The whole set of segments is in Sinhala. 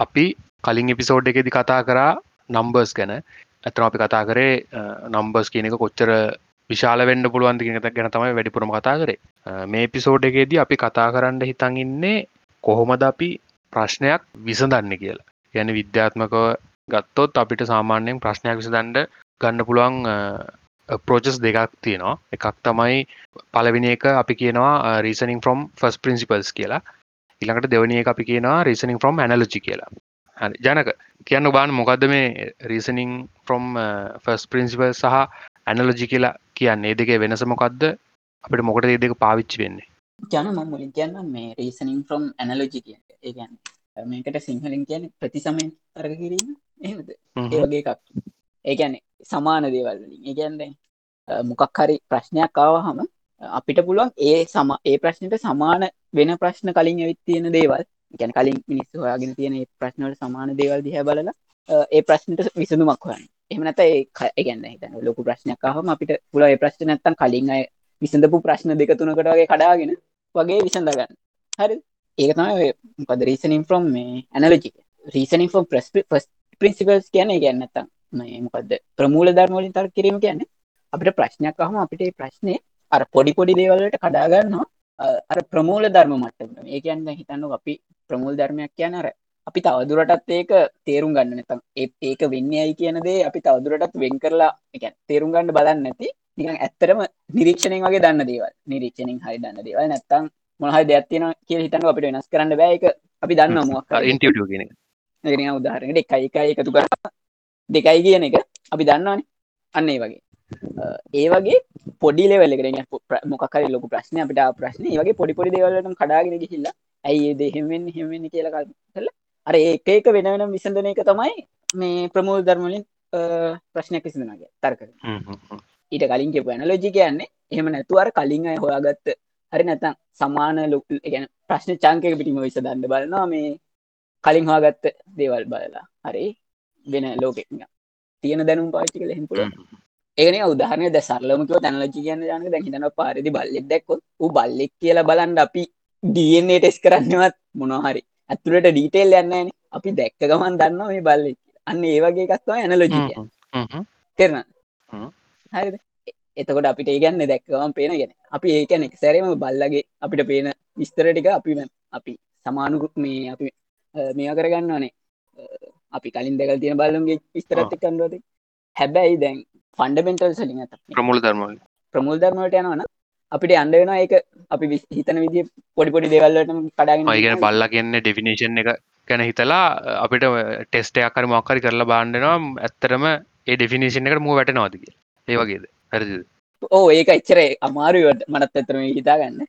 අපි කලින් එපිසෝඩ් එකෙදි කතා කරා නම්බර්ස් ගැන. ඇතන අපි කතා කරේ නම්බර්ස් කියන එක කොච්චර විශාල වෙන්න පුළුවන්ද කියන එක ගැන තමයි වැඩිපුරම කතා කරේ. මේ එපිසෝඩ් එකේදී අපි කතා කරන්න හිතන් ඉන්නේ කොහොමද අපි ප්‍රශ්නයක් විසඳන්න කියලා. ගැන විද්‍යාත්මකව ගත්තොත් අපිට සාමාන්‍යයෙන් ප්‍රශ්නයක් විසඳන්ඩ ගන්න පුළුවන් ප්‍රෝචස් දෙකක් තියෙනවා. එකක් තමයි පලවිනි එක අපි කියනවා රීසනින් ෆ්‍රම් ෆස් පින්සිපල්ස් කියලා. ඉළඟට දෙවනි එක අපි කියනවා රීසනින් ෆ්‍රම් ඇනලජි කියලා. ජනක කියන්න බාන මොකක්ද මේ රීසනින් ෆ්‍රම් ෆස් පින්සිපල් සහ ඇනලජි කියලා කියන්නේ? දෙකේ වෙනස මොකක්ද අපිට මොකට දෙක පාවිච්චි වෙන්නේ? ජන මම මුලින් කියන්න මේ රීසනින් ෆ්‍රම් ඇනලෝජි කිය ඒගැන් මේකට සිංහලින් කියන ප්‍රතිසමෙන් අර්ග කිරීම. එහෙමද? ඒ වගේ එකක්. ඒගැන සමාන දේවල් වලින්. ඒගැන්ද මොකක් හරි ප්‍රශ්නයක් ආවහම අපිට පුළුවන් ඒ සම ඒ ප්‍රශ්නයට සමාන වෙන ප්‍රශ්න කලින් ඇවිත් තියෙන දේවල් ගැන කලින් මිනිස්සු හොයාගෙන තියෙන ප්‍රශ්නවල සමාන දේවල් දිහ බලලා ඒ ප්‍රශ්නට විසඳුමක් හොයන්න. එහමනත ඒ ගැන්න හිතන ලොකු ප්‍රශ්නයක් හම අපිට පුල ඒ ප්‍රශ්න නැත්තන් කලින් අය විසඳපු ප්‍රශ්න දෙක තුනකට වගේ කඩාගෙන වගේ විසඳගන්න. හරි ඒක තමයි පද රීසනින් ෆ්‍රම් මේ ඇනලජි රීසනින් ෆම් ප්‍රස් පින්සිපල්ස් කියන ගැන්නත්තම් මොකක්ද ප්‍රමූල ධර්මවලින් තර කිරීම කියන්නේ අපිට ප්‍රශ්නයක් අහම අපිට ප්‍රශ්නය අර පොඩි පොඩි දේවල්ලට කඩාගන්නවා අර ප්‍රමූල ධර්ම මට්ට ඒ කියන්න හිතන්න අපි ප්‍රමුල් ධර්මයක් කියන අර අපි තවදුරටත් ඒක තේරුම් ගන්න නැතම් ඒක වෙන්න ඇයි කියනදේ අපි තවදුරටත් වෙන් කරලා එක තේරුම් ගන්න බලන්න නැති. නිකන් ඇත්තරම නිරීක්ෂණයෙන් වගේ දන්න දේවල්. නිරීක්ෂණෙන් හරි දන්න දේවල්. නැත්තම් මොනහරි දෙයක් තියෙනවා කියලා හිතන්න අපිට වෙනස් කරන්න බෑ. ඒක අපි දන්නවා මොකක් හරි. ඉන්ටියුටිව් කියන එක. එන උදාහරණයකට එකයි එකයි එකතු කරලා දෙකයි කියන එක අපි දන්නවානේ. අන්න වගේ ඒ වගේ පොඩි ලෙවලෙරෙන මොකර ලොක ප්‍රශ්න අපට ප්‍රශ්න. වගේ පොඩි පොඩි දෙවලට කඩාගෙන හිල්ල ඇයි දෙහෙමෙන් හෙමෙන් කියලා කල අර ඒක එක වෙන වෙන විසඳන එක තමයි මේ ප්‍රමුල් ධර්මලින් ප්‍රශ්නයක් විසිඳනගේ තර්ක ඊට කලින් කියපන ලෝජි කියන්නේ එහෙම නැතුවර කලින් අය හොයාගත්ත හරි නැතම් සමාන ලොක ගැන ප්‍රශ්න චංකක පිටිම විසදන්න බලනවා මේ කලින් හවාගත්ත දේවල් බලලා. හරි වෙන ලෝකෙ තියෙන දැනුම් පාච්චි කළ හෙපුල උදාහරණයක් දැන් සරලවම කිව්වොත් ඇනලොජි කියන්නේ දැනග දැන් හිතනවා පාරේදී බල්ලෙක් දැක්කොත් ඌ බල්ලෙක් කියලා බලන්න අපි DNA ටෙස්ට් කරන්නවත් මොනවා හරි. ඇතුළට ඩීටේල් යන්නේ නැහනේ. අපි දැක්ක ගමන් දන්නවා මේ බල්ලෙක් අන්න ඒ වගේ එකක් තමයි ඇනලොජි කියන්නේ. තේරුණාද? හරිද? එතකොට අපිට ඒගන්න දැක්කවම් පේන ගෙන අපි ඒකැන සැරම බල්ලගේ අපිට පේන විස්තර ටික අපි අපි සමානුකුත් මේ අපි මේවා කරගන්නවනේ. අපි කලින් දෙකල් තියෙන බලුන්ගේ විස්තරත් කන්නුවද හැබැයි දැන් ෆන්ඩමෙන්ටල් සලින් ඇත. ප්‍රමුල ධර්ම ප්‍රමුල් ධර්මට යනවන අපිට අන්ඩ වෙන එක අපි හිතන විදි පොඩි පොඩි දේවල්ලට කඩාගෙන මයිගෙන බල්ල කියන්න ඩෙෆිනේෂන් එක ගැන හිතලා අපිට ටෙස්ටයක් කර මොක්කරි කරලා බාණ්ඩනවා ඇත්තරම ඒ ඩෙෆිනේෂන් එකට මුව වැට නවාදක ඒ වගේද? හරි ඕ ඒක එච්චරේ අමාරුවට මනත් ඇතරම හිතාගන්න.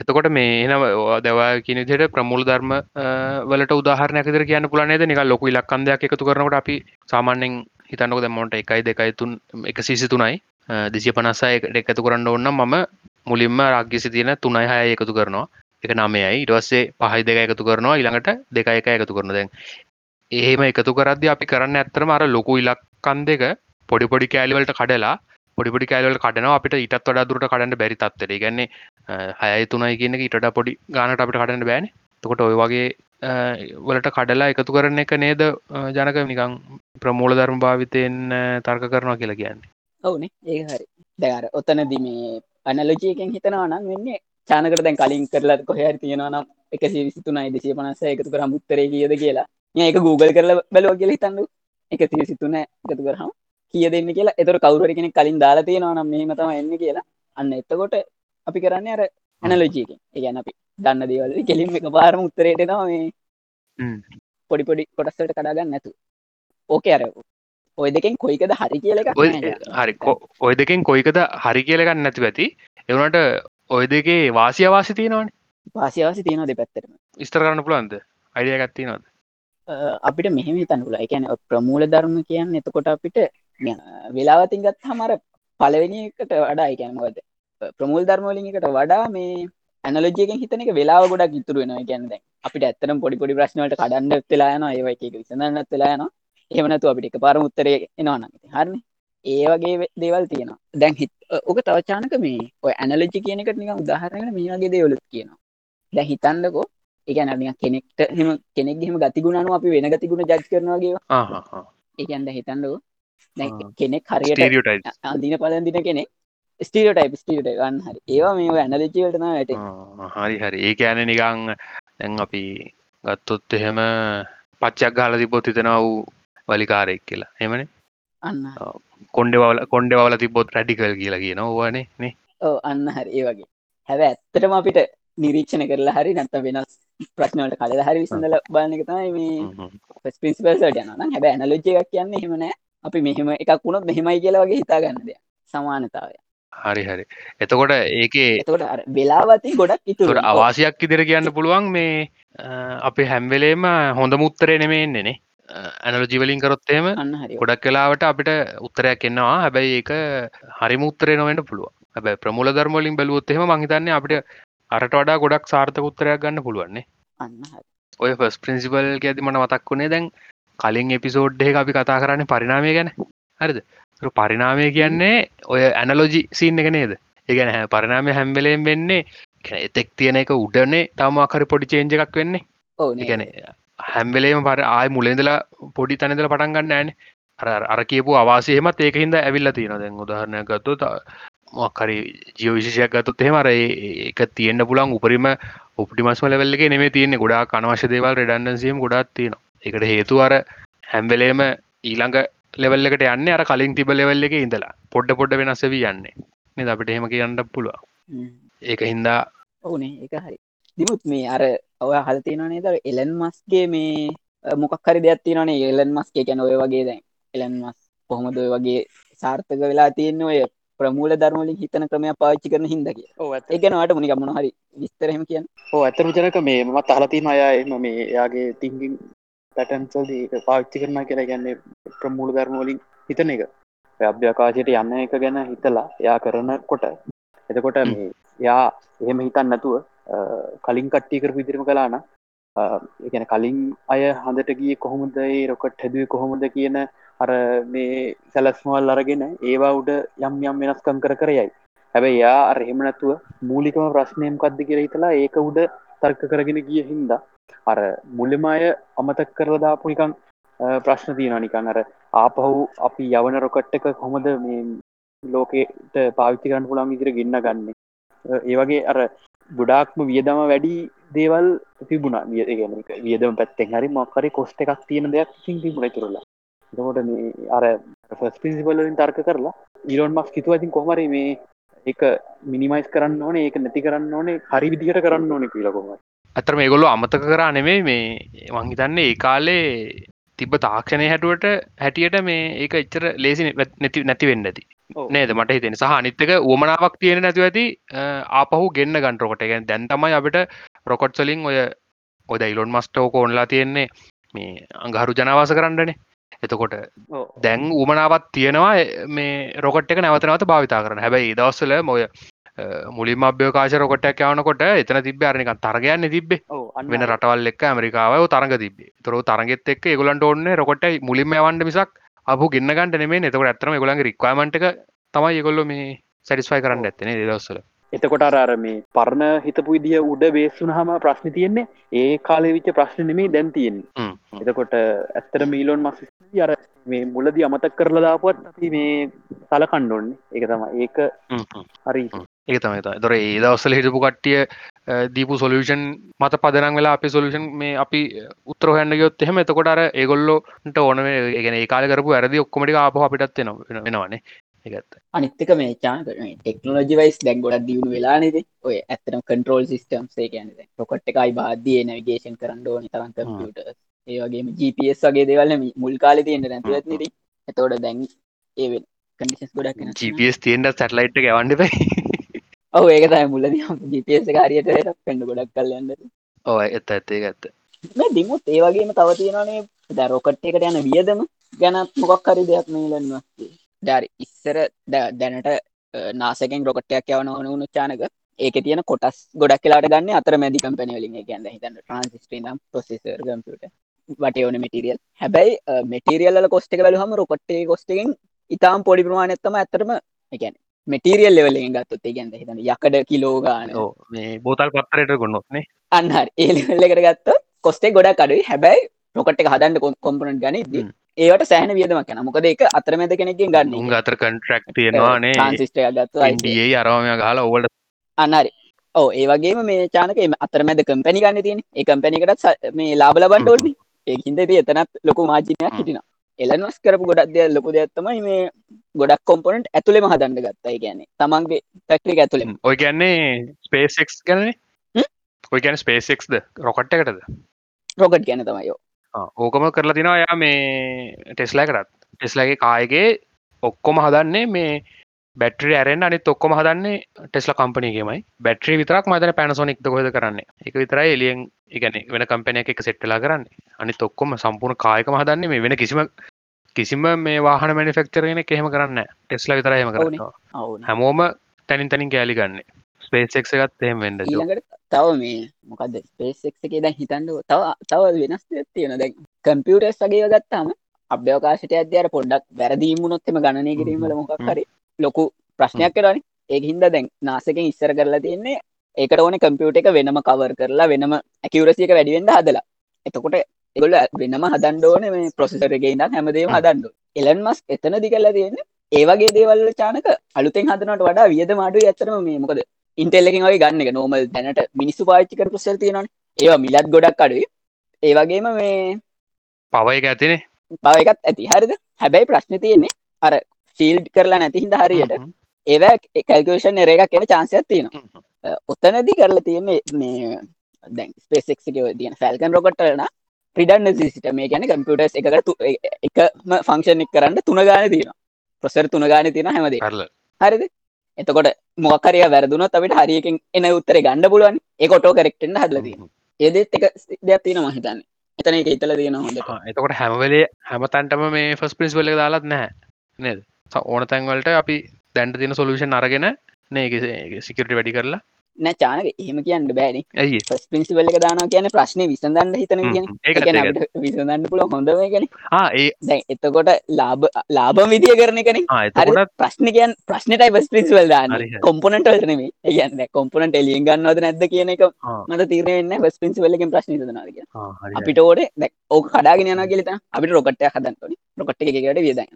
එතකොට මේ එන දවා කියනදිට ප්‍රමුල් ධර්ම වලට උදාහරනයක් දර කියන්න පුලනේද නික ලොකු ලක්කන්දයක් එකතු කරනකට අපි සාමාන්‍යෙන් හිතන්නක දැමොන්ට එකයි දෙකයි තුන් එක සිසි තුනයි දෙසිය පනස්සය එකතු කරන්න ඔන්න මම මුලින්ම රාග්‍යසි තියෙන තුනයි හය එකතු කරනවා. එක නමයයි ඉටවස්සේ පහයි දෙක එකතු කරනවා. ඉළඟට දෙක එක එකතු කරන දැන් එහෙම එකතු කරද අපි කරන්න ඇත්තරම අර ලොකු ඉලක්කන් දෙක පොඩිපොඩි කෑලිවලට කඩලා පොඩිපොඩි කෑලවල කඩන අපිට ඉටත් වඩා දුරට කඩන්න බැරි තත්තර ගැන්නේ හය තුනයි කියනක ඉට පොඩි ගානට අපිට කඩන්න බෑන. තකොට ඔය වගේ වලට කඩලා එකතු කරන එක නේද ජනක? නිකං ප්‍රමූල ධර්ම භාවිතයෙන් තර්ක කරනවා කියලා කියන්නේ. ඔවුනේ. ඒ හරි. දැර ඔතනදි මේ අනලජයකෙන් හිතනවා නම් වෙන්නේ චානකට දැන් කලින් කරලා කොහරි තියෙනවා නම් එකසි විසිතුනයි දෙසිය පනස්ස එකතු කර මුත්තරේ කියද කියලා. ඒක Google කරලා බැලුව කියලා හිතන්නු එක තිසිතුන එකතු කරහම කිය දෙන්න කියලා. එතර කවුර කෙනෙ කලින් දාලා තියෙනවා නම් මෙහම තම එන්න කියලා. අන්න එතකොට අපි කරන්න අර ඇනලෝජීක ඒගැන අපි දන්න දේවල් කෙලින් එක පාරම උත්තරයට තම මේ පොඩි පොඩි කොටස්සට කඩාගන්න නැතු ඕක අර ඔය දෙකෙන් කොයිකද හරි කියල එක හරි ඔය දෙකෙන් කොයිකද හරි කියලගන්න නැති ඇති. එවනට ඔය දෙකේ වාසිය වාසි තියෙනවාන. වාසිවාසි තියෙන දෙ පැත්තරම ස්තර කරන්න පුළන්ද අයිඩිය ගත්ති නොද අපිට මෙහෙම තනුල එකැන ප්‍රමූල ධර්ම කියන්න එතකොට අපිට වෙලාවතින් ගත් හමර පලවෙනි එකට වඩා එකැනමද ප්‍රමුල් ධර්මවලින්කට වඩා මේ ඇනලජයකෙන් හිතන එක වෙලා ගොඩක් ඉතුර වෙන ගැන්ද අපිට ඇත්තනම් පොඩි පොඩි ප්‍රශ්නවලට කඩන්න වෙලායන ඒව එක විසඳන්නත් වෙලායන එහමනතු අපිට එක පාර උත්තර එනවා හරන. ඒ වගේ දේවල් තියෙනවා. දැන් හිත් ඕක තවචානක මේ ඔය ඇනලජි කියනකට නික උදාහරන මේ වගේ දේවලුත් කියනවා. දැ හිතන්නකෝ එකන කෙනෙක්ට හෙම කෙනෙක් හෙම ගතිගුණනු අපි වෙන ගතිගුණ ජත් කරනවාගේ එකන්ද හිතන්ඩුව කෙනෙක් හරියට අදින පලදින කෙනෙක් ස්ටියටයි ස්ටියට ගන්න හරි. ඒවා මේ ඇනලචිවටන ඇට හරි හරි. ඒ ෑන නිකං දැන් අපි ගත්තොත් එහෙම පච්චක් ගාල තිබොත් හිතෙන වූ වලිකාරෙක් කියලා. එමනේ අන්න කොන්්ඩවල කොන්්ඩවල තිබොත් රැඩිකල් කියලා කියන ඕවනේ නේ ඕ අන්න හරි. ඒ වගේ. හැබ ඇත්තටම අපිට නිරීක්ෂණ කරලා හරි නැත වෙනස් ප්‍රශ්නවලට කල හරි විසඳල බලන්න එක තමයි මේ ස්පින්සිපල්සට යන හැබ ඇනලෝජය එකක් කියන්නේ හෙමනෑ අපි මෙහෙම එකක් වුණොත් මෙහෙමයි කියලා වගේ හිතාගන්නද සමානතාවය හරි හරි. එතකොට ඒකේ එතකොට වෙලාවති ගොඩක් ඉතුර. අවාසියක් ඉදිර කියන්න පුළුවන් මේ අපේ හැම්වෙලේම හොඳ මුත්තරය නෙමෙන්න්නේ ඇනල ජිවලින් කරොත්තේම ගොඩක් කලාවට අපිට උත්තරයක් එන්නවා හැබැයි ඒක හරි මුත්තරේ නොවට පුළුව හැබැ ප්‍රමුල ධර්මලින් බැලුවොත්තෙම මහිතන්නේ අපිට අරට වඩා ගොඩක් සාර්ථක උත්තරයක් ගන්න පුළුවන්නේ ඔය ෆස් ප්‍රින්සිපල් ඇති මට මතක් වුණේ දැන් කලින් එපිසෝඩ්ඩේ අපි කතා කරන්න පරිනාමය ගැන. හරිද? පරිනාමය කියන්නේ ඔය ඇනලෝජි සීන් එක නේද? ඒගැන පරිනාමය හැම්බලෙන් වෙන්නේ එතෙක් තියෙන එක උඩනේ තමාකරි පොඩි චේන්ජ එකක් වෙන්නේ. ඕ ගැන හැම්බලේම පර ආය මුලෙදලා පොඩි තැනදල පටන් ගන්න ෑන අර කියපු අවාසයහෙමත් ඒක හිද ඇවිල්ල තියෙන දැන් උදාහරණය ගත්තු මොක්කරි ජිය විශෂයක් ගත්තුත් එහෙමර එක තියෙන්න්න පුලන් උපරිම උපටිමස්ම ලෙවල්ල එක නෙේ තියන්නේ. ගොඩා කනවශ දේවල් රඩන්ඩසියම් ගොඩත් තියෙන එකට හේතු අර හැම්වෙලේම ඊළඟ ලෙවල්ලකට යන්න අර කලින් තිබ ලෙවල්ල එක ඉඳලා. පොඩ්ඩ පොඩ්ඩ වෙනස්සවී යන්නේ. මේ අපිට එහෙම කියන්න පුළුව ඒක හින්දා ඕනේ එක හරි. දිමුත් මේ අර ඔය හල්තිනනේ නේද? එලන් මස්ගේ මේ මොකක් හරි දෙයක් තියෙනනේ එලන් මස්ගේ ගැන ඔය වගේ දැන් එලන් මස් කොහොමද ඔය වගේ සාර්ථක වෙලා තියෙන ඔය ප්‍රමූල ධර්මලින් හිතන ක්‍රමය පාච්චි කරන හිදකිය ඒගනවාට මුණි ගමන හරි විස්තරහම කියන්න? ඕ ඇතර ජනක මේ මත් අහලතින අය එම මේ යාගේ තිංගින් පැටන්සල් පාච්චි කරන කියලා. ගැන්නේ ප්‍රමූල ධර්මවලින් හිතන එක. අභ්‍යකාශයට යන්න එක ගැන හිතලා යා කරන කොට එතකොට මේ යා එහෙම හිතන් නැතුව කලින් කට්ටි කරපු ඉදිරිම කලාන ගැන කලින් අය හඳට ගිය කොහොමද රොකට් හැදුවේ කොහොමද කියන අර මේ සැලස්මවල් අරගෙන ඒවා උඩ යම් යම් වෙනස්කම් කර කර යයි. හැබැයි යා අරහෙම නැතුව මූලිකම ප්‍රශ්නයම් කද්ද කියර හිතලා ඒක උඩ තර්ක කරගෙන ගිය හින්දා අර මුල්ලම අය අමතක් කරලදාපු නිකං ප්‍රශ්න තියෙන නිකං අර ආපහු අපි යවන රොකට් එක කොහොමද මේ ලෝකෙට පාවිච්චි කරන්න පුළන් ඉදිර ගෙන්න්න ගන්න? ඒවගේ අර ගොඩාක්ම වියදම වැඩි දේවල් තිබුණා. වියගෙන වියදම පැත්තෙන් හරි මක්කරි කොස්ට එකක් තියෙන දෙයක් සිං තිබුණ තුරලා එතකොට මේ අර ෆස් පිසිිපල්ලින් තර්ක කරලා ඉරොන් මක් හිතුව ඇතින් කොමර මේ එක මිනිමයිස් කරන්න ඕන ඒක නැති කරන්න ඕනේ හරි විදිහට කරන්න ඕනෙ කියලකොම අතර මේ ගොල්ලො අමතක කරා නෙමේ මේ මංහිතන්නේ ඒ කාලේ තිබ තාක්ෂණය හැටුවට හැටියට මේ ඒක එච්චර ලේසි නැති නැති වෙන්න ඇති. නේද? මට හිතෙන සහ අනිත්තක උවමනාවක් තියෙන නැතිව ඇති ආපහු ගෙන්න්න ගන්ටරොකට ගැන දැන් තමයි අපිට රොකොට්සලින් ඔය ඔද ඉලොන් මස්ටෝක ඔන්ලා තියෙන්නේ මේ අඟහරු ජනවාස කරන්නනේ. එතකොට දැන් උමනාවත් තියෙනවා මේ රොකට් එක නැවතනවත භාවිතා කරන හැබැයි දවස්සල මොය මුලින් අභ්‍යකාශ රොකටක් යවනකොට එතන තිබ අරනික තරගයන්න තිබේ වෙන රටවල් එක් ඇමරිකාව තරග තිබේ තොර තරගෙත් එක් ගොලන්ට ඔන්න රොකොට මුලින්ම යවන්ට මිසක් අප ගන්නගට නෙේ එතකට ඇතරම ගොලන් රික්වමට එක තමයි ඒගොල්ල මේ සැරිස්ෆයි කරන්න ඇත්තනේ දවස්සල එතකොට අර මේ පරණ හිතපු විදිිය උඩ බේසුන හම ප්‍රශ්න තියෙන්නේ. ඒ කාලෙ විච්ච ප්‍රශ්න නෙමේ දැන් තියෙන් එතකොට ඇත්තර මීලොන් මස් අර මේ මුලදි අමතක් කරලා දාපුවත් අපි මේ සල කණ්ඩොන්නේ ඒක තම ඒක හරි. ඒ තමයි. දොර ඒ දවස්සල හිටපු කට්ටිය දීපු සොලූෂන් මත පදන වෙලා අපි සොලූෂන් මේ අපි උත්තරහන්න ගයොත් එහෙම. එතකොට අර ඒගොල්ලොට ඕන ගෙන ඒ කාල කරපු ඇරදි ඔක්කොමටි ආප අපිටත් වෙනවානේ ඒගත්ත අනිත්තක මේ චාන ටෙක්නෝජි වයිස් දැක් ගොඩක් දියුණු වෙලානෙද ඔය ඇතරම් කන්ට්‍රෝල් සිිටම් සේ කියනද රොකට් එකයි බාධිය නවිගේෂන් කරන්න ඕනි තරන් කම්පියට ඒවගේ GPS වගේ දෙවල්ල මුල් කාල තියෙන්ට නැතිවත්නට එතෝට දැන් ඒ කඩිස් ගොඩක් GPS තියෙන්ට සැටලයිට් ගවන්ඩ පයි ඔව ඒක තයි මුල්ල GPS කාරයට පෙන්ඩ ගොඩක් කල්ලන්න ඕ එත ඇත්තේ ගත්ත දිමුත් ඒවගේම තව තියෙනනේ ද රොකට් එකට යන වියදම ගැනත් මොකක් හරි දෙයක් මේලන්වස්සේ ඩරි ඉස්සර දැනට නාසකෙන් රොකටයක් යවන ඕන උුණු චානක ඒක තියෙන කොටස් ගොඩක් කියලාට ගන්න අතර මැදි කම්පනවලින් ගැන්න හිතන්න ට්‍රන්සිස්ටනම් පොසෙසර් කම්පියට වට ඕන මෙටිරියල් හැබැයි මෙටිරියල් කොස්ටක බලහම රොකොට්ටේ කොස්ටෙන් ඉතාම් පොඩි ප්‍රමාණත්තම ඇතරම එකැන මෙටිරියල් ලෙවලෙන් ගත්තොත් ගැන්ද හිතන යකඩ කිලෝගාන මේ බෝතල් පත්තරයට ගොන්නොත්නේ අන්න හරි ඒ ලෙවල් එකට ගත්තොත් කොස්ටේ ගොඩක් අඩුයි. හැබැයි එක හදන්න කොම්පොනන්ට් ගනිද්දි හ්ම්. ඒවට සෑහෙන වියදමක් යනවා. මොකද ඒක අතරමැද කෙනෙක්ගෙන් ගන්න අතර කන්ට්‍රක්් තියෙනවානේ එකක් ගත්තා ඉන්ඩියේ අරවාමය ගහලා ඔවලට අන්නරි ඕ ඒ වගේම මේ චානක අතරමැද කම්පැනි ගන්න තියෙන ඒ කම්පැනිකටත් මේ ලාබ ලබන්ට ඕනි. ඒ හින්ද එතනත් ලොකු මාජිනයක්. හිටින එලන්වස් කරපු ගොඩක් දෙයක් ලොකු දෙයක්ත්තමයි මේ ගොඩක් කොම්පොනට ඇතුළෙම හදන්න ගත්තයි කියන්නේ තමන්ගේ පැක්ට්‍රික ඇතුළෙම. ඔය කියන්නේ ස්පේසෙක් ගැනේ හ්ම්? ඔය ගැන ස්පේසෙක්ද රොකට් එකටද? රොකට් ගැන තමයිෝ ඕකම කරලා තිනවා යා මේ ටෙස්ලා කරත් ටෙස්ලගේ කායගේ ඔක්කොම හදන්නේ මේ බැටරි ඇරෙන් අනිත් ඔක්කොම හදන්නේ ටෙස්ල කම්පනයගේමයි බැට්‍රි විතරක් මතන පැනසොනික් හොද කරන්නේ? එක විතරයි එලියෙන් ඉගැන වෙන කම්පනය එක සෙට්ටලා කරන්න. අනිත් ඔක්කොම සම්පූර්ණ කායකම හදන්නේ මේ වෙන කිසිම කිසිම මේ වාහන මනිෆෙක්චරගෙන එහෙම කරන්න ටෙස්ලා විතරහම අවුන හැමෝම තැනින් තැනින් කෑලි ගන්න. ස්පේසෙක් එකත් එහෙම ඊළඟට තව මේ මොකද ස්පේසෙක් එකේ දැන් හිතන්න තව තව වෙනස් තියෙන දැන් කම්පියුටර්ස් වගේ ගත්තාම අභ්‍යවකාශයට අර පොඩ්ඩක් වැරදීමුණොත්තම ගණනය කිරීමල මොකක්. හරි ලොකු ප්‍රශ්නයක් කරන. ඒ හින්ද දැන් නාසකෙන් ඉස්සර කරලා තියෙන්නේ ඒකට ඕන කම්පියුට එක වෙනම කවර් කරලා වෙනම ඇකිවරසියක වැඩිවෙන්ඩ හදලා. එතකොට එගොල්ල වෙනම හදන්ඩ ඕන මේ ප්‍රොසෙසර එක ඉන්න හැමදේම හ්ම්. හදන්ඩ එලන් මස් එතනදි කරලා තියෙන ඒවගේ දේවල් චානක අලුතෙන් හදනට වඩා වියද මාඩු ඇතරම මේ මොකද ඉන්ටෙල්ලකින් වගේ ගන්න එක නෝමල් දැනට මිනිස්සු පාච්චි කර පුසල් තියෙනන ඒවා මිලත් ගොඩක් අඩුයි. ඒවගේම මේ පවය එක ඇතිනේ. බව එකත් ඇති. හරිද? හැබැයි ප්‍රශ්න තියෙන්නේ අර ෆිල්ඩ් කරලා නැති හිද හරියට. ඒව කල්කේෂන් එර එකක් එන චාන්සයක් තියෙනවා. ඔත්තනදි කරලා තියෙන්නේ මේ දැන් ස්පේසෙක් තියන ෆැල්කන් රොකට්ටලන ප්‍රිඩන්න සිට. මේ ගැන කම්පියටස් එකට එකම ෆංක්ෂන් එක් කරන්න තුන ගාන තියෙන ප්‍රසර් තුන ගාන තියෙන හැමදේ කරල හරිද? එතකොට මොකරය වැරදුනොත් අපිට හරියකින් එන උත්තර ගණඩ පුළුවන්. ඒකොටෝ කරෙක්ටෙන්න්න හදලදී ඒදෙත් එක දෙයක් තියෙන මහිතන්න එතන එක ඉතල තියෙන හොඳ එතකොට හැමවෙලේ හැම තැන්ටම මේ ෆස් පිස් වල දාලත් නැහැ. නේද ඕන තැන්වලට අපි දැන්ට තින සොලූෂන් අරගෙන නේ සිකට වැඩි කරලා නෑ චානක එහෙම කියන්න බෑනි. ස් පින්සිවල්ල එක දාන කියන ප්‍රශ්නය විසඳන්න හිතන කියන. විසඳන්න පුළ හොඳම ආ ඒ දැන් එතකොට ලාබ ලාබම් විදිය කරන කන එතකොටත් ප්‍රශ්නකයන් ප්‍රශ්නටයි බස් පින්සිවල් හරි. කොම්පනට නේ යන්න කොම්පනට එලියෙන් ගන්නවද නැද්ද කියන එක මට තීරෙන්න බස් පින්සිවල්ලකින් ප්‍රශ්න දනාද. අපිට ඕඩ ඕක කඩාගෙන යන කියලත අපිට රොකට්ය හදන්ටනි රොකට් එකකට වියදන්න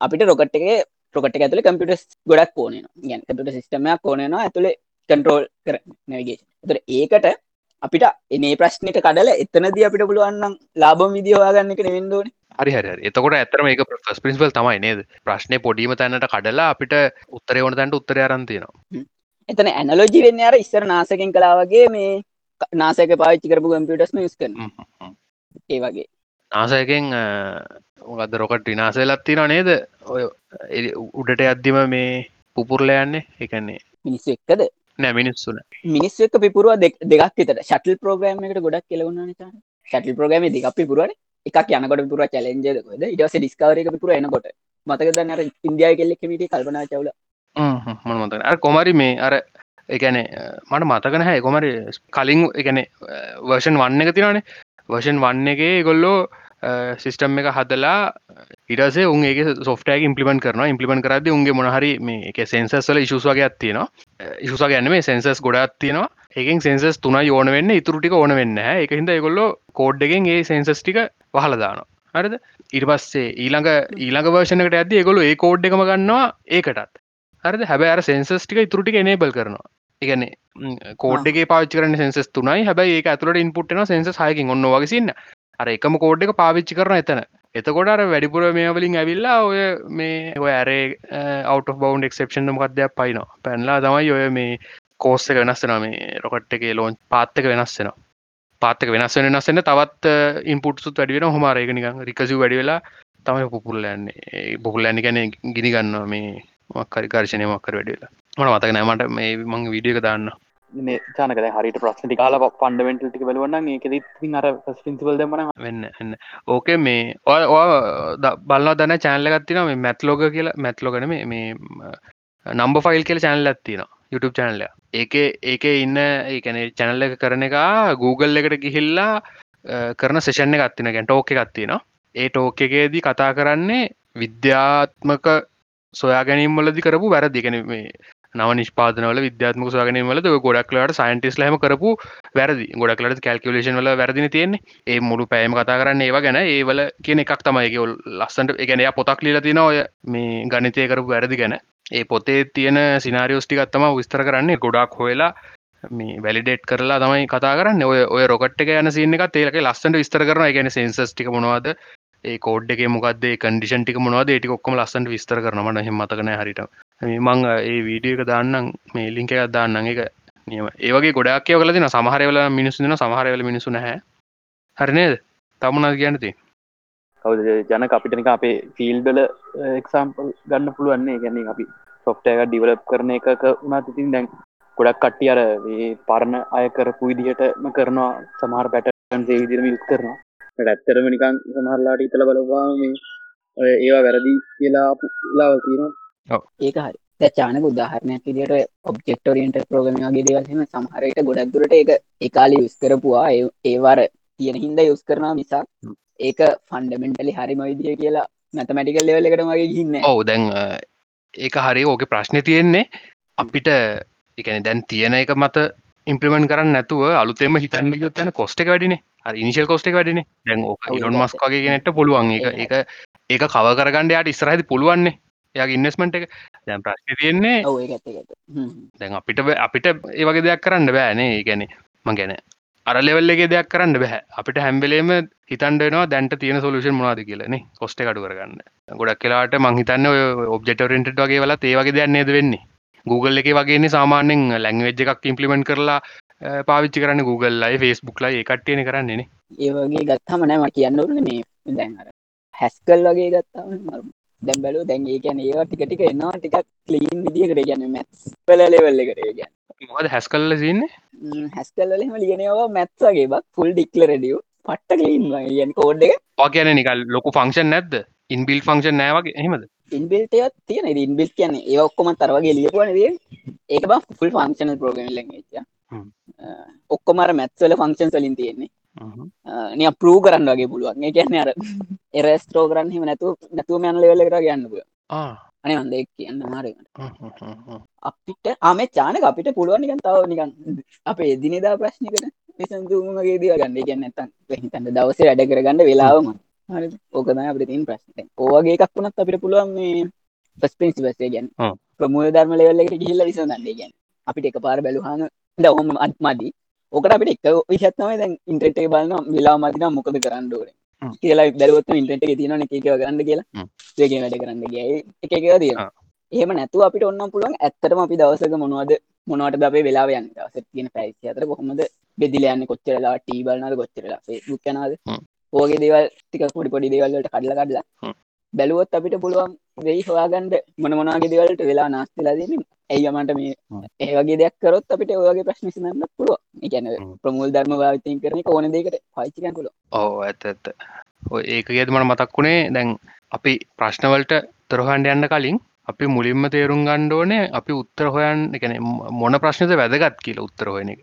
අපිට රොකට් එක රොකට් ඇතුල කම්පිටස් ගොඩක් ඕන ගැන් කපිට සිස්ටමයක් ඕනනවා ඇතුළේ කන්ට්‍රෝල් කර නැවිගේ තර ඒකට අපිට එනේ ප්‍රශ්නයට කඩල එතනද අපිට පුළුවන්නම් ලාබම් විදිහවාගන්න එක නෙවෙන්දෝන හරි හරි හරි. එතකොට ඇතරම එක ෆස් පින්සිපල් තමයි නේද? ප්‍රශ්නය පොඩීම තැනට කඩලා අපිට උත්තරය ඕන තැන්ට උත්තර අරන්තියනවා එතන ඇනලෝජි වෙන්න අර ඉස්සර නාසකෙන් කලාවගේ මේ නාසක පාච්චි කරපු කම්පියටස්ම යස් කරන ඒ වගේ. ආසයකෙන් මොකද රොකට විනාසලත්තින නේද? ඔය උඩට අද්දිම මේ පුපුරල යන්නේ? එකන්නේ මිනිස්සු එක්කද නෑ මිනිස්සුන මිනිස් එක්ක පිපුරුව දෙක්- දෙකක් විතර. ශටල් ප්‍රෝග්‍රම් එකට ගොඩක් කෙලවුණ නිතා ශටල් ප්‍රෝග්‍රම දෙක් පිපුරුවන එකක් යනකොට පුර චලෙන්ජයකොද ඉටස ඩිස්කවරක පිපුර එනකොට. මතක දන්න ඉන්දියා කෙල්ලෙක් මිට කල්පනා චවල. මන මතන අර කොමරි මේ අර එකන මට මතකන හැ කොමරි කලින් එකන වර්ෂන් වන්න එක තිනනේ වර්ෂන් වන්න එකේ ගොල්ලෝ සිිස්ටම් එක හදලා ඉරසේ උන්ගේ සොෆ්ටය ඉම්පලිමෙන්ට කරන ඉම්පලිමෙන්ට කරද උන්ගේ මොහරි මේ සෙන්සස්ල ඉශුසගේ ඇත්තින ඉශුසා ගැන මේ සෙන්සස් ගොඩත් තියෙනවා. ඒකෙන් සෙන්සස් තුන ඕන වෙන්න ඉතුරටික ඕන වෙන්න එක හිද ගොල්ලො කෝඩ්ඩගෙන් ඒ සෙන්සස් ටික වහලදාන හරිද? ඉට පස්සේ ඊළඟ ඊළඟ වර්ෂණකට ඇද ගොලු ඒ කෝඩ් එකම ගන්නවා ඒකටත්. හරිද? හැබැ සෙන්සස් ටික ඉතුරටික එනේබල් කරනවා. එකන කෝඩ්ගේ පාච කරන සෙන්සස් තුනයි. හැබයි ඒ ඇතුලට ඉන්පුට්න සෙන්සස් හයකින්. ඔන්න වගසින්න අර එකම කෝඩ් එක පාවිච්චි කරන එතන. එතකොට අර වැඩිපුර මේවලින් ඇවිල්ලා ඔය මේ ඔය ඇරේ අවට බවන්් එක්ෂපෂන් මකක්දයක් පයිනවා පැන්ලා තමයි ඔය මේ කෝස්ස එක වෙනස්සෙන මේ රොකට් එක ලෝන් පාත්තක වෙනස්සෙන පාත්තක වෙනස් වෙන වෙනස්සෙන තවත් ඉන්පුට්සුත් වැඩිවෙන හොමාරයක නිකං රිකසු වැඩි වෙලා තමයි පුපුල්ලන්නේ පුපුල්ලන්න ගැන ගිනි ගන්නවා මේ මක්කරි කර්ශනය මක්කර වැඩිවෙලා මට මතක නෑමට මේ මං විඩියක දාන්න. මේ චානක හරිට ප්‍රශ්නටි කාල පන්ඩමෙන්ටල් ටික බලවන්න ඒකෙ අර පින්සිපල් දෙමන වෙන්න එන්න ඕකේ මේ ඔය ඔය බලන්න දන්න චෑනල ගත්තින මේ මැත්ලෝග කියලා මැත්ලෝගන මේ මේ නම්බ ෆයිල් කියල චැනල් ඇත්තින YouTube චැනල්ල ඒක ඒක ඉන්න ඒකන චැනල්ල එක කරන එක Google එකට ගිහිල්ලා අ, කරන සේෂණ ගත්තින ගැන් ටෝක ගත්තින ඒ ටෝක එකේදී කතා කරන්නේ විද්‍යාත්මක සොයා ගැනීම්වලදි කරපු වැරදිගෙන මේ නව නිෂ්පාදනවල විද්‍යාත්මක සගනීමල ගොඩක් ලට සයින්ටිස් ලහම කරපු වැරදි. ගොඩක්ලට කල්කුලේෂන් වල වැරදින තියෙන්නේ. ඒ මුළු පෑම කතා කරන්න ඒවා ගැන. ඒවල කියන එකක් තමයික ලස්සට එකනය පොතක් ලිල තින ඔය මේ ගනිතය කරපු වැරදි ගැන. ඒ පොතේ තියෙන සිනාරියෝස්ටිකත්තම විස්තර කරන්නේ. ගොඩක් හොයලා මේ වැලිඩේට් කරලා තමයි කතා කරන්න. ඔය ඔය රොකට් එක යන සින්න එක තේලක ලස්සට විස්තර කරන ගැන සෙන්සස්ටික මොනවාද? ඒ කෝඩ් එක මොකක්ද කන්ඩිෂන් ටික මොනවද ඒටි ඔක්කොම ලස්සට විස්තර කරනමට හෙම මතකන හරිට මං ඒ වීඩිය එක දාන්නම් මේ ලිංක එකක් දාන්න එක නියම. ඒවගේ ගොඩක් කියවලදින සමහරවල මිනිස්සුන සමහරවල මිනිසු නැහැ. හරිනේද තමුණ කියන්නති කවද ජන අපිටනික අපේ ෆිල්ඩල එක්සාම්පල් ගන්න පුළුවන්නේ ගැන අපි සොෆ්ටයක ඩිවලප් කරන එකක උනාත් ඉතින් දැන් ගොඩක් කට්ටිය අර පරණ අය කරපු විදිහටම කරනවා. සමහර පැටන් සේ විදිරම යුත් කරනවා. ඇත්තරම නිකන් සමහරලාට ඉතල බලවා මේ ඒවා වැරදි කියලා ලාවල් තියෙනවා. ඒක හරි. චානක උදාහරණයක් විදිට ඔබ්ෙක්ටෝරියන්ට ප්‍රෝගමගේ දේවල්ම සමහරයට ගොඩක් දුරට ඒක එකකාලි යුස් කරපුවා. ඒවාර තියෙන හින්ද යුස් කරනා මිසක් ඒක ෆන්ඩමෙන්ටලි හරිම විදිිය කියලා මැතමැටිකල් ලෙවල එකට මගේ ගින්න ඔවු දැන් ඒක හරි ඕක ප්‍රශ්නය තියෙන්නේ. අපිට එකන දැන් තියෙන එක මත ඉම්පලිමෙන්ට කරන්න නැතුව අලුතෙම හිතන්න යොත්තන කොස්ට වැඩිනේ. ඉනිශල් කොස්ට වැඩින. දැන් ඕක ඉලොන් මස්කගේ ගෙනට පුළුවන්. එක එක ඒක කව කරගන්න යාට ඉස්රහති පුළුවන්නේ. යා ඉන්නස්මට එක. දැන් ප්‍රශ්න තියෙන්නේ දැන් අපිට අපිට ඒවගේ දෙයක් කරන්න බෑනේ ගැන මං ගැන අර ලෙවල්ලගේ දෙයක් කරන්න බැහ අපිට හැම්බලේම හිතන්ඩනවා දැන්ට තියෙන සොලුෂන් මොනාද කියලන කොස්ට කඩු කරගන්න. ගොඩක් කියලාට මංහිතන්න ඔබ්ජෙටරෙන්ට වගේ වලා ඒවගේ දෙයක් නේද වෙන්නේ Google එක වගේන්නේ සාමාන්‍යෙන් ලැංවෙජ් එකක් ඉම්පලිමෙන්ට කරලා පාවිච්චි කරන්න Google ලයි ෆස්බුක් ලයි කට්ටයන කරන්නේන ඒවගේ ගත්තම නෑම කියන්නවන මේ දැන්ර හැස්කල් වගේ ගත්තාම දැම් බැලු දැන් ඒ කියැන ඒවා ටික ටික එනවා ටිකක් කලීන් විදිියකට ගැන මැස් පෙලලෙවල්ල කර ගැන මොකද හැස් කල්ල සින්නේ හැස්කල්ලම ලියනවා මැත්සගේ බක් ෆුල් ඩික්ල රඩියෝ පට්ට කලින් ියන් කෝඩ් එක. ඕකැන නිකල් ලොකු ෆංක්ෂන් නැද්ද? ඉන්බිල් ෆංක්ෂන් නෑවගේ එහෙමද ඉන්බිල්ටයක් තියෙන. ඉන්බිල් කියන ඒ ඔක්කොම තරවගේ ලියපුවන ඒක බ ෆුල් ෆංක්ෂන ප්‍රෝගම ලඟච ඔක්කොමර මැත්වල ෆංක්ෂන් සලින් තියෙන්නේ. නිය පරූ කරන්න වගේ පුළුවන්. කියන්න අර එරස්ටෝ කරන්න හිම නැතු නැතුව යන ලෙවල්ලකට ගන්නපුුව අනේ වන්ද කියන්න මාර අපිට ආම චානක අපිට පුළුවන් නිකන් තව නිකන් අපේ දිනිදා ප්‍රශ්නිකට විසඳුමගේ දිය ගන්න. කියන්න ඇතන් හිතන්න දවස වැඩ කරගන්න වෙලාවම ඕකද අපට තින් ප්‍රශ්න. ඕවගේ එකක් වුණත් අපිට පුළුවන් මේ පස්පින්සි වස්සේ ගැන් ප්‍රමුල ධර්ම ලෙවල්ලකට ගිහිල්ල විසඳන්නේ ගැන අපිට එක පාර බැලුහම දහොම අත්මදී ඕකට අපිට එක විශත්නම දැන් ඉන්ට්‍රට බලන්න වෙලා මතින මොකද කරන්නඩුවර කියලා දරුවත් ඉන්ටට එක තියන එක ගන්න කියලා. ඒගේ වැඩ කරන්න ගයි. එක එක තිය එහෙම නැතු අපිට ඔන්න පුළුවන් ඇත්තටම අපි දවසක මොනවද මොනවට අපේ වෙලායන් දවස තියෙන පැසි අතර කොහොමද බෙදිලයන්න කොච්චරලා ටීබල්නද කොච්චරලා ෆේස්බුක් නද ඕගේ දේවල් ටික පොඩි පොඩි දේවල්ලට කඩල කඩලා බැලුවොත් අපිට පුළුවන් වෙයි හොයාගන්ඩ මොන මොනාගේ දේවල්ට වෙලා නාස්තිලා දන්න ඇයිමට මේ ඒවගේ දෙයක් කරොත් අපිට ඔයගේ ප්‍රශ්නිසිනන්න පුළුව එකැන ප්‍රමුල් ධර්ම භාවිතයෙන් කරන ඕන දෙකට පයිචිකන් පුල ඕ ඇත ඇත්ත ඒක ගේද මට මතක්වුණේ දැන් අපි ප්‍රශ්නවලට තරහන්ඩ යන්න කලින් අපි මුලින්ම තේරුම් ගණ්ඩෝනේ අපි උත්තර හොයන් එකන මොන ප්‍රශ්නත වැදගත් කියල උත්තර හොයන එක.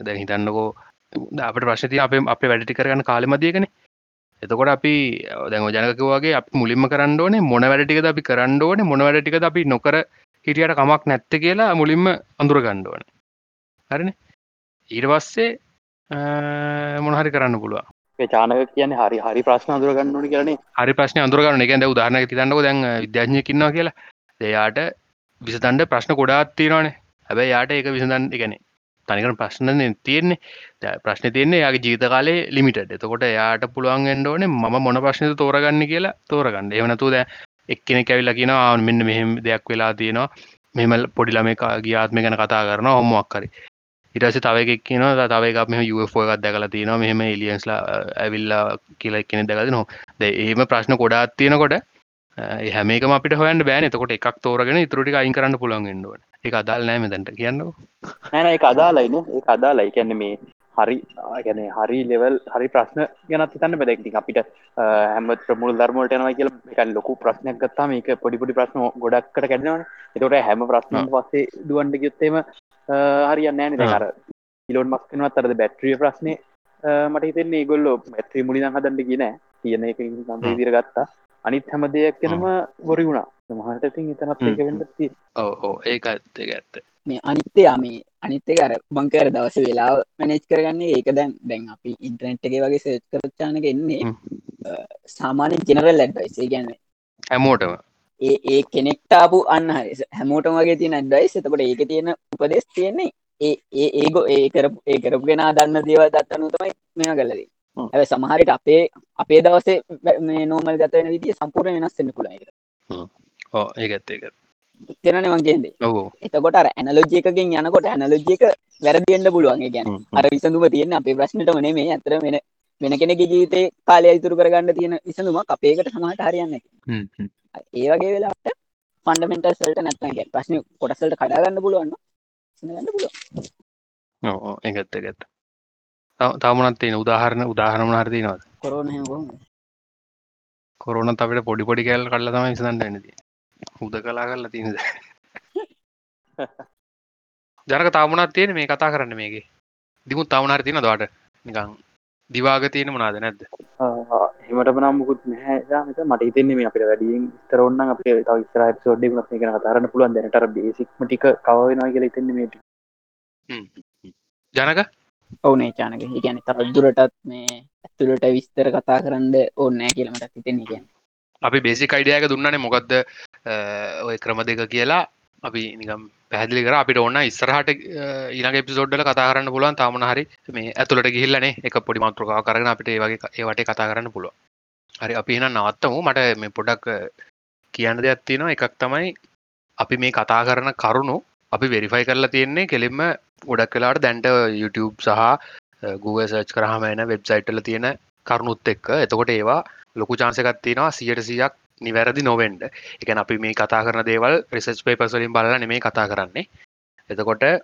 දැ හිතන්නකෝ අපට ප්‍රශ්නති අප අප වැඩටි කරගන්න කාලමදියකන එතකොට අපි දැම ජනකවගේ අප මුලින්ම කරන්න ඕනේ මොන වැඩටික අපි කරන්න ඕනේ මොන වැඩටික අපි නොකර හිටියට කමක් නැත්ත කියලා මුලින්ම අඳුර ගණ්ඩුවන හරින? ඊට පස්සේ මොනහරි කරන්න පුළුව චානක කියන හරි හරි ප්‍රශ්න අඳුරගන්නන කරන හරි ප්‍රශ්න අඳුරගන්න එක ද උදාහරන තිතන්නක දැන් විද්‍යාඥය කින්නවා කියලා. දෙයාට විසතන්ඩ ප්‍රශ්න ගොඩාත් තියෙනවානේ. හැබැයි යාට ඒක විසඳන් එකනේ තනිකර ප්‍රශ්න තියෙන්නේ. ප්‍රශ්න තියන්නේ යාගේ ජීත කාලේ ලිමිට එතකොට යාට පුළුවන් එන්ඩෝනේ ම මොන ප්‍රශ්නත තෝරගන්න කියලා තෝරගන්න. එවනතු ද එක්කෙන කැවිල්ල කියෙන මෙන්න මෙහෙම දෙයක් වෙලා තියෙනවා. මෙමල් පොඩිලම ගියාත්ම ගැන කතා කරන හොමක්කරි ඉටස තවක කියන තව එකක් මෙම යුෝ එකක් දැකලා තියෙනවා. මෙහෙම එලියන්ස්ලා ඇවිල්ලා කියලා එක්කෙන දැකති නො ද ඒම ප්‍රශ්න ගොඩාත් තියෙනකොට හැමේක අපිට හොයන් බෑන. එතකොට එකක් තෝරගෙන ඉතුරටි අයින් කරන්න පුළන් ෙන්ඩුව එක අදාල් නෑම දැන්ට කියන්න නැන එක අදාලයින ඒ අදාලයි කියන්න මේ හරි ගැන හරි ලෙවල් හරි ප්‍රශ්න ගැනත් තන්න බැදක්ති අපිට හැම ප්‍රමුල් ධර්මට යනව කියල එක ලොකු ප්‍රශ්නයක් ගත්තා මේක පොඩිපොඩි ප්‍රශ්න ගොඩක්කට කැඩෙනවන. එතොට හැම ප්‍රශ්න පස්සේ දුවන්ට ගයුත්තේම හරියන්න නෑන. දකර ඉලොන් මස්කනවත් අරද බැට්‍රිය ප්‍රශ්නය මට හිතෙන්නේ ගොල්ලො ඇත්‍රී මුලින හදන්ට කියන තියෙන එක සම්පේ දිර ගත්තා අනිත් හැම දෙයක් කෙනම ගොරි වුණා මහට ඉතින් එතනත් හ්ම්. එක වෙන්න ති ඕ ඒක ඇත්ත ඒක ඇත්ත මේ අනිත්‍යයා මේ අනිත්තක අර බංකර දවස වෙලා මැනෙච් කරගන්නේ ඒක දැන් දැන් අපි ඉන්ට්‍රනෙට් එක වගේ සේච් කරච්චානක එන්නේ. සාමාන්‍ය ජෙනරල් ඇඩ්වයිසේ ගැන්න හැමෝටම. ඒ ඒ කෙනෙක්ටාපු අන්න හරි. හැමෝටම වගේ තියෙන ඇඩ්වයිස් එතකොට ඒක තියෙන උපදෙස් තියෙන්නේ ඒ ඒ ඒගෝ ඒ කරපු ඒ කරපුගෙන දන්න දේව දත්තනු තමයි මෙම කලදී. ඇ සමහරිට අපේ අපේ දවසේ මේ නෝමල් ගතවන විදිිය සම්පූර්ණ වෙනස්සෙන්න්න පුළ එක ඕ ඒක ඇත්ත ඒක තෙනන මගේදේ ඔව්. එතකොට අර ඇනලෝජියකගෙන් යනකොට ඇනලෝජික වැරදිෙන්ට පුළුවන්. ගැන. අර විසඳුම තියෙන අපේ ප්‍රශ්නට මනේ මේ ඇතර වෙන වෙන කෙනෙක ජීවිතේ කාලය ඉතුරු කරගන්න තියෙන විසඳුමක් අපේකට සමහට හරියන්න. ඒ වගේ වෙලාට ෆන්ඩමෙන්ටල් සල්ට නැත්නගේ ප්‍රශ්න කොටසල්ට කඩාගන්න පුළුවන්න ගන්න පුළුව ඒක ඇත්ත තව- තවමනත් තියෙන උදාහරණ උදාහරණ හරි තියෙනවද? කොරෝන කොරුණත් අපිට පොඩි පොඩි කැල් කල්ල තම විසඳන්න ඇනති හුද කලා කරලා තියනද? ජනක තමුණත් තියෙන මේ කතා කරන්න මේගේ දිමුත් තවනහර තියන දවාට නිකං දිවාග තියෙන මනාද නැද්ද? හෙමට නම්මුකුත් නෑමත මට හිතන්නේ මේ අපිට වැඩියෙන් තරොන්න අපේ තව ස්රයි සෝඩ්ඩි ත් එක තරන්න පුළුවන්. දැනට බේසික්ම ටික කවවෙනවා කියලා හිතන්නේ මේට හ්ම්. ජනක? ඔවුනේ චානක ගැන තවදුරටත් මේ ඇතුළට විස්තර කතා කරන්න ඕන්නෑ කියලමට හිතෙන ගැන අපි බේසික් අයිඩියක දුන්නන. මොකක්ද ඔය ක්‍රම දෙක කියලා අපි නිකම් පැහදිලි කර. අපිට ඔන්න ඉස්සරහට ඊනගේ පිසෝඩ්ඩල කතා කරන්න පුළුවන්. තාමන හරි මේ ඇතුළට ගිහිල්ලනේ එක පොඩි මාතෘකාව කරන අපිට ඒ වගේ ඒවට කතා කරන්න පුළුව හරි අපි එන නවත්තමු. මට මේ පොඩක් අ, කියන්න දෙයක් තියෙනවා. එකක් තමයි අපි මේ කතා කරන කරුණු අපි වෙරිෆයි කරලා තියෙන්නේ කෙලින්ම ගොඩක් වෙලාට දැන්ට YouTube සහ Google සර්ච් කරහම එන වෙබ්සයිට්ල තියෙන කරුණුත් එක්ක. එතකොට ඒවා ලොකු චාන්සකත් තියෙනවා. සියට සියක් නිවැරදි නොවෙන්ඩ එකන අපි මේ කතා කරන දේවල් රිසච් පේපස්වලින් බලන නෙමේ කතා කරන්නේ. එතකොට අ,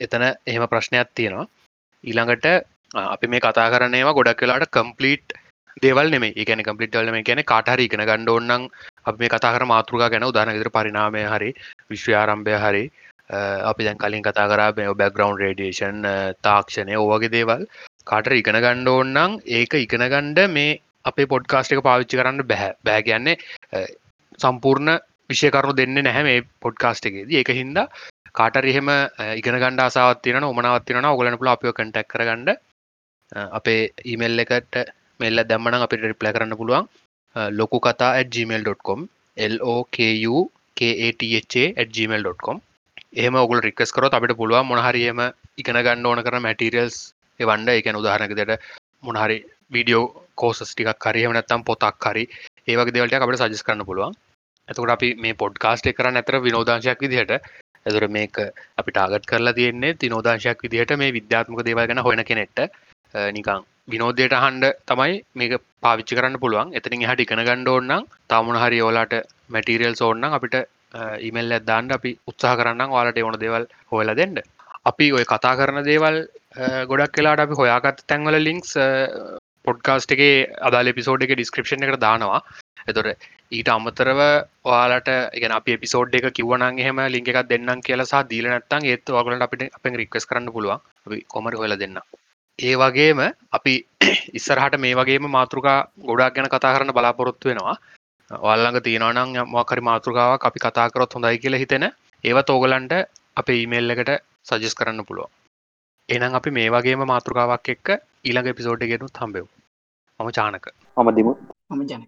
එතන එහෙම ප්‍රශ්නයක් තියෙනවා. ඊළඟට අ, අපි මේ කතා කරන්නේවා ගොඩක් වෙලාට කම්පලීට් දේවල් නෙමේ ඒකන කම්පලිට්වල මේ කියන කාටහරි ඉගෙන ගණ්ඩෝන්නම් අප මේ කතා කර මාතෘකා ගැන උදානගෙතර පරිනාමය හරි විශ්වයාරම්භය හරි අ, අපි දැන් කලින් කතා කරා බැග්‍රවන්් රේඩියේෂන් තාක්ෂණය ඕවගේ දේවල්. කාට ඉගෙන ගණ්ඩ ඕන්නම් ඒක ඉගෙන ගණ්ඩ මේ අපේ පොඩ්කාස්ට එක පාවිච්චි කරන්න බැහැ. බෑ කියන්නේ අ, සම්පූර්ණ විෂයකරනු දෙන්න නැහැ මේ පොඩ්කාස්ට එකේද. ඒක හින්දා කාටර එහෙම අ, ඉගෙන ගණඩ අසාවත්තින ඔමනවත්තින ඔගලන පුල අපිෝ කටක් කරගන්න. අ, අපේ ඊමෙල් එකට මෙල්ල දැම්මන අපිට රිප්ල කරන්න පුළුවන්. ලොකු කතා gmail.com LOKUKATHA@gmail.com එහම ඔගල රික්ස් කරොත් අපිට පුළුවන් මොනහරියම ඉගෙන ගන්න ඕන කර මැටිරියල්ස් එවන්ඩ එකන උදාහරනකදට මොනහරි වීඩියෝ කෝසස් ටිකක් හරිහම නැත්තම් පොතක් හරි. ඒවගේ දෙවලට අපට සජස් කරන්න පුළුවන්. ඇතකට අපි මේ පොඩ්කාස්ට් කර නැතර විනෝදාංශයක් විදිහට. ඇතුර මේක අපි ටාගත් කරලා තියෙන්නේ තිනෝදාංශයක් විදිහට මේ විද්‍යාත්මක දේවල් ගැන හොයන කෙනෙට නිකං විනෝදයට හන්ඩ තමයි මේක පාවිච්චි කරන්න පුළුවන්. එතනින් හට ඉගෙන ගණ්ඩ ඕන්නම් තමුණ හරි ඕලාට මැටීරියල් ඕන්න අපිට ඉමල් ඇදදාන්ට අපි උත්සාහ කරන්න වාලට ඕන දේවල් හොයල දෙන්න. අපි ඔය කතා කරන දේවල් අ, ගොඩක් කලාට අපි හොයාගත් තැන්වල ලින්ක්ස් පොඩ්කාස්ට් එක අදාල පිසෝඩ් එක ඩිස්ක්‍රපෂන් එකට දානවා. එතොට ඊට අමතරව ඔයාලට එක අපි පිසෝඩ් එක කිවනන් එහෙම ලිංක එකක් දෙන්නම් කියලා සහ දීල නැත්තන් ඒත් වගලට අපිට අපෙන් රික්වස් කරන්න පුළුවන්. අපි කොමරි හොල දෙන්න ඒ වගේම අපි ඉස්සරහට මේ වගේම මාතෘකා ගොඩක් ගැන කතා කරන්න බලාපොරොත්තු වෙනවා. ඔල්ලඟ තියෙනවනම් මොකරි මාතෘකාවක් අපි කතා කරොත් හොඳයි කියලා හිතෙන. ඒවත් ඕගලන්ට අපේ ඊමේල් එකට සජස් කරන්න පුළුව එනම් අපි මේ වගේම මාතෘකාවක් එක්ක ඊළඟ එපිසෝඩ් ගෙනුත් හම්බෙව්. මම චානක මම දිමුත්. මම ජන